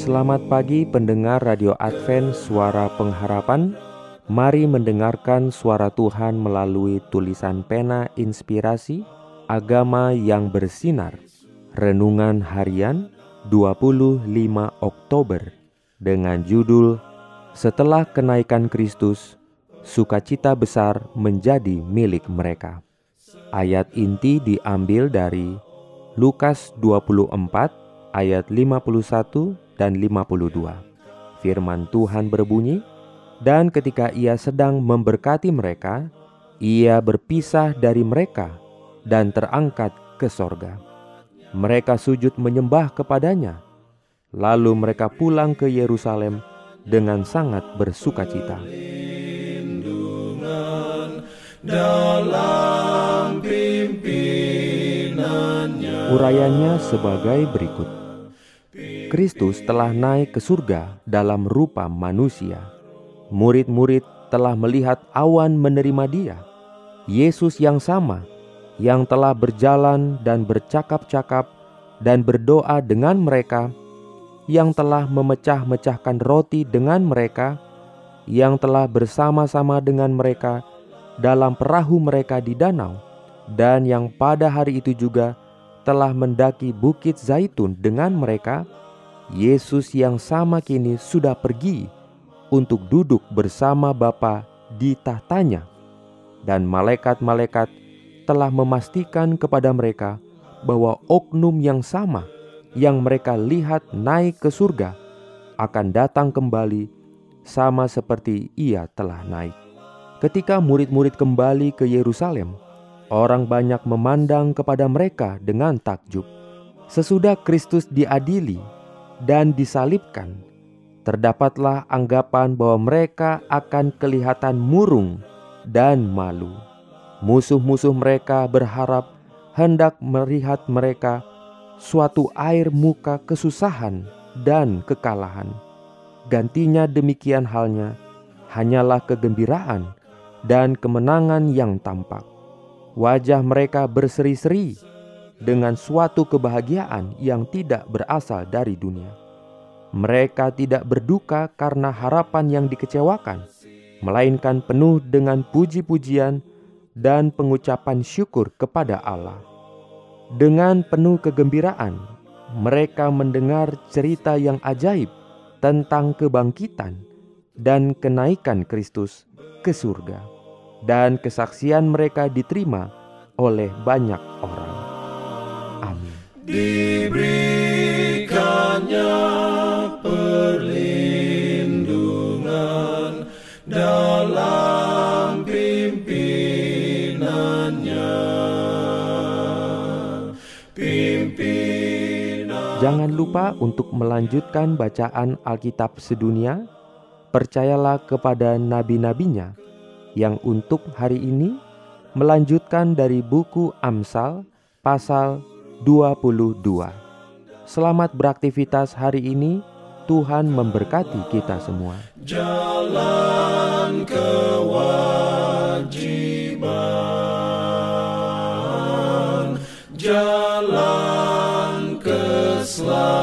Selamat pagi pendengar Radio Advent Suara Pengharapan. Mari mendengarkan suara Tuhan melalui tulisan pena inspirasi Agama yang bersinar. Renungan harian 25 Oktober Dengan judul Setelah kenaikan Kristus Sukacita besar menjadi milik mereka. Ayat inti diambil dari Lukas 24 ayat 51 dan 52 Firman Tuhan berbunyi Dan ketika ia sedang memberkati mereka Ia berpisah dari mereka dan terangkat ke sorga. Mereka sujud menyembah kepadanya, lalu mereka pulang ke Yerusalem dengan sangat bersuka cita. Urayanya sebagai berikut. Kristus telah naik ke surga dalam rupa manusia. Murid-murid telah melihat awan menerima dia. Yesus yang sama yang telah berjalan dan bercakap-cakap dan berdoa dengan mereka, yang telah memecah-mecahkan roti dengan mereka, yang telah bersama-sama dengan mereka dalam perahu mereka di danau, dan yang pada hari itu juga telah mendaki bukit Zaitun dengan mereka, Yesus yang sama kini sudah pergi untuk duduk bersama Bapa di tahtanya, dan malaikat-malaikat telah memastikan kepada mereka bahwa oknum yang sama yang mereka lihat naik ke surga akan datang kembali sama seperti ia telah naik. Ketika murid-murid kembali ke Yerusalem, orang banyak memandang kepada mereka dengan takjub. Sesudah Kristus diadili dan disalibkan, terdapatlah anggapan bahwa mereka akan kelihatan murung dan malu. Musuh-musuh mereka berharap hendak melihat mereka suatu air muka kesusahan dan kekalahan. Gantinya demikian halnya, hanyalah kegembiraan dan kemenangan yang tampak. Wajah mereka berseri-seri dengan suatu kebahagiaan yang tidak berasal dari dunia. Mereka tidak berduka karena harapan yang dikecewakan, melainkan penuh dengan puji-pujian dan pengucapan syukur kepada Allah. Dengan penuh kegembiraan, mereka mendengar cerita yang ajaib tentang kebangkitan dan kenaikan Kristus ke surga, dan kesaksian mereka diterima oleh banyak orang. Diberikannya perlindungan dalam pimpinannya. Pimpinan Jangan lupa untuk melanjutkan bacaan Alkitab sedunia. Percayalah kepada nabi-nabinya yang untuk hari ini melanjutkan dari buku Amsal pasal 22. Selamat beraktivitas hari ini. Tuhan memberkati kita semua. jalan kewajiban, jalan keselamatan.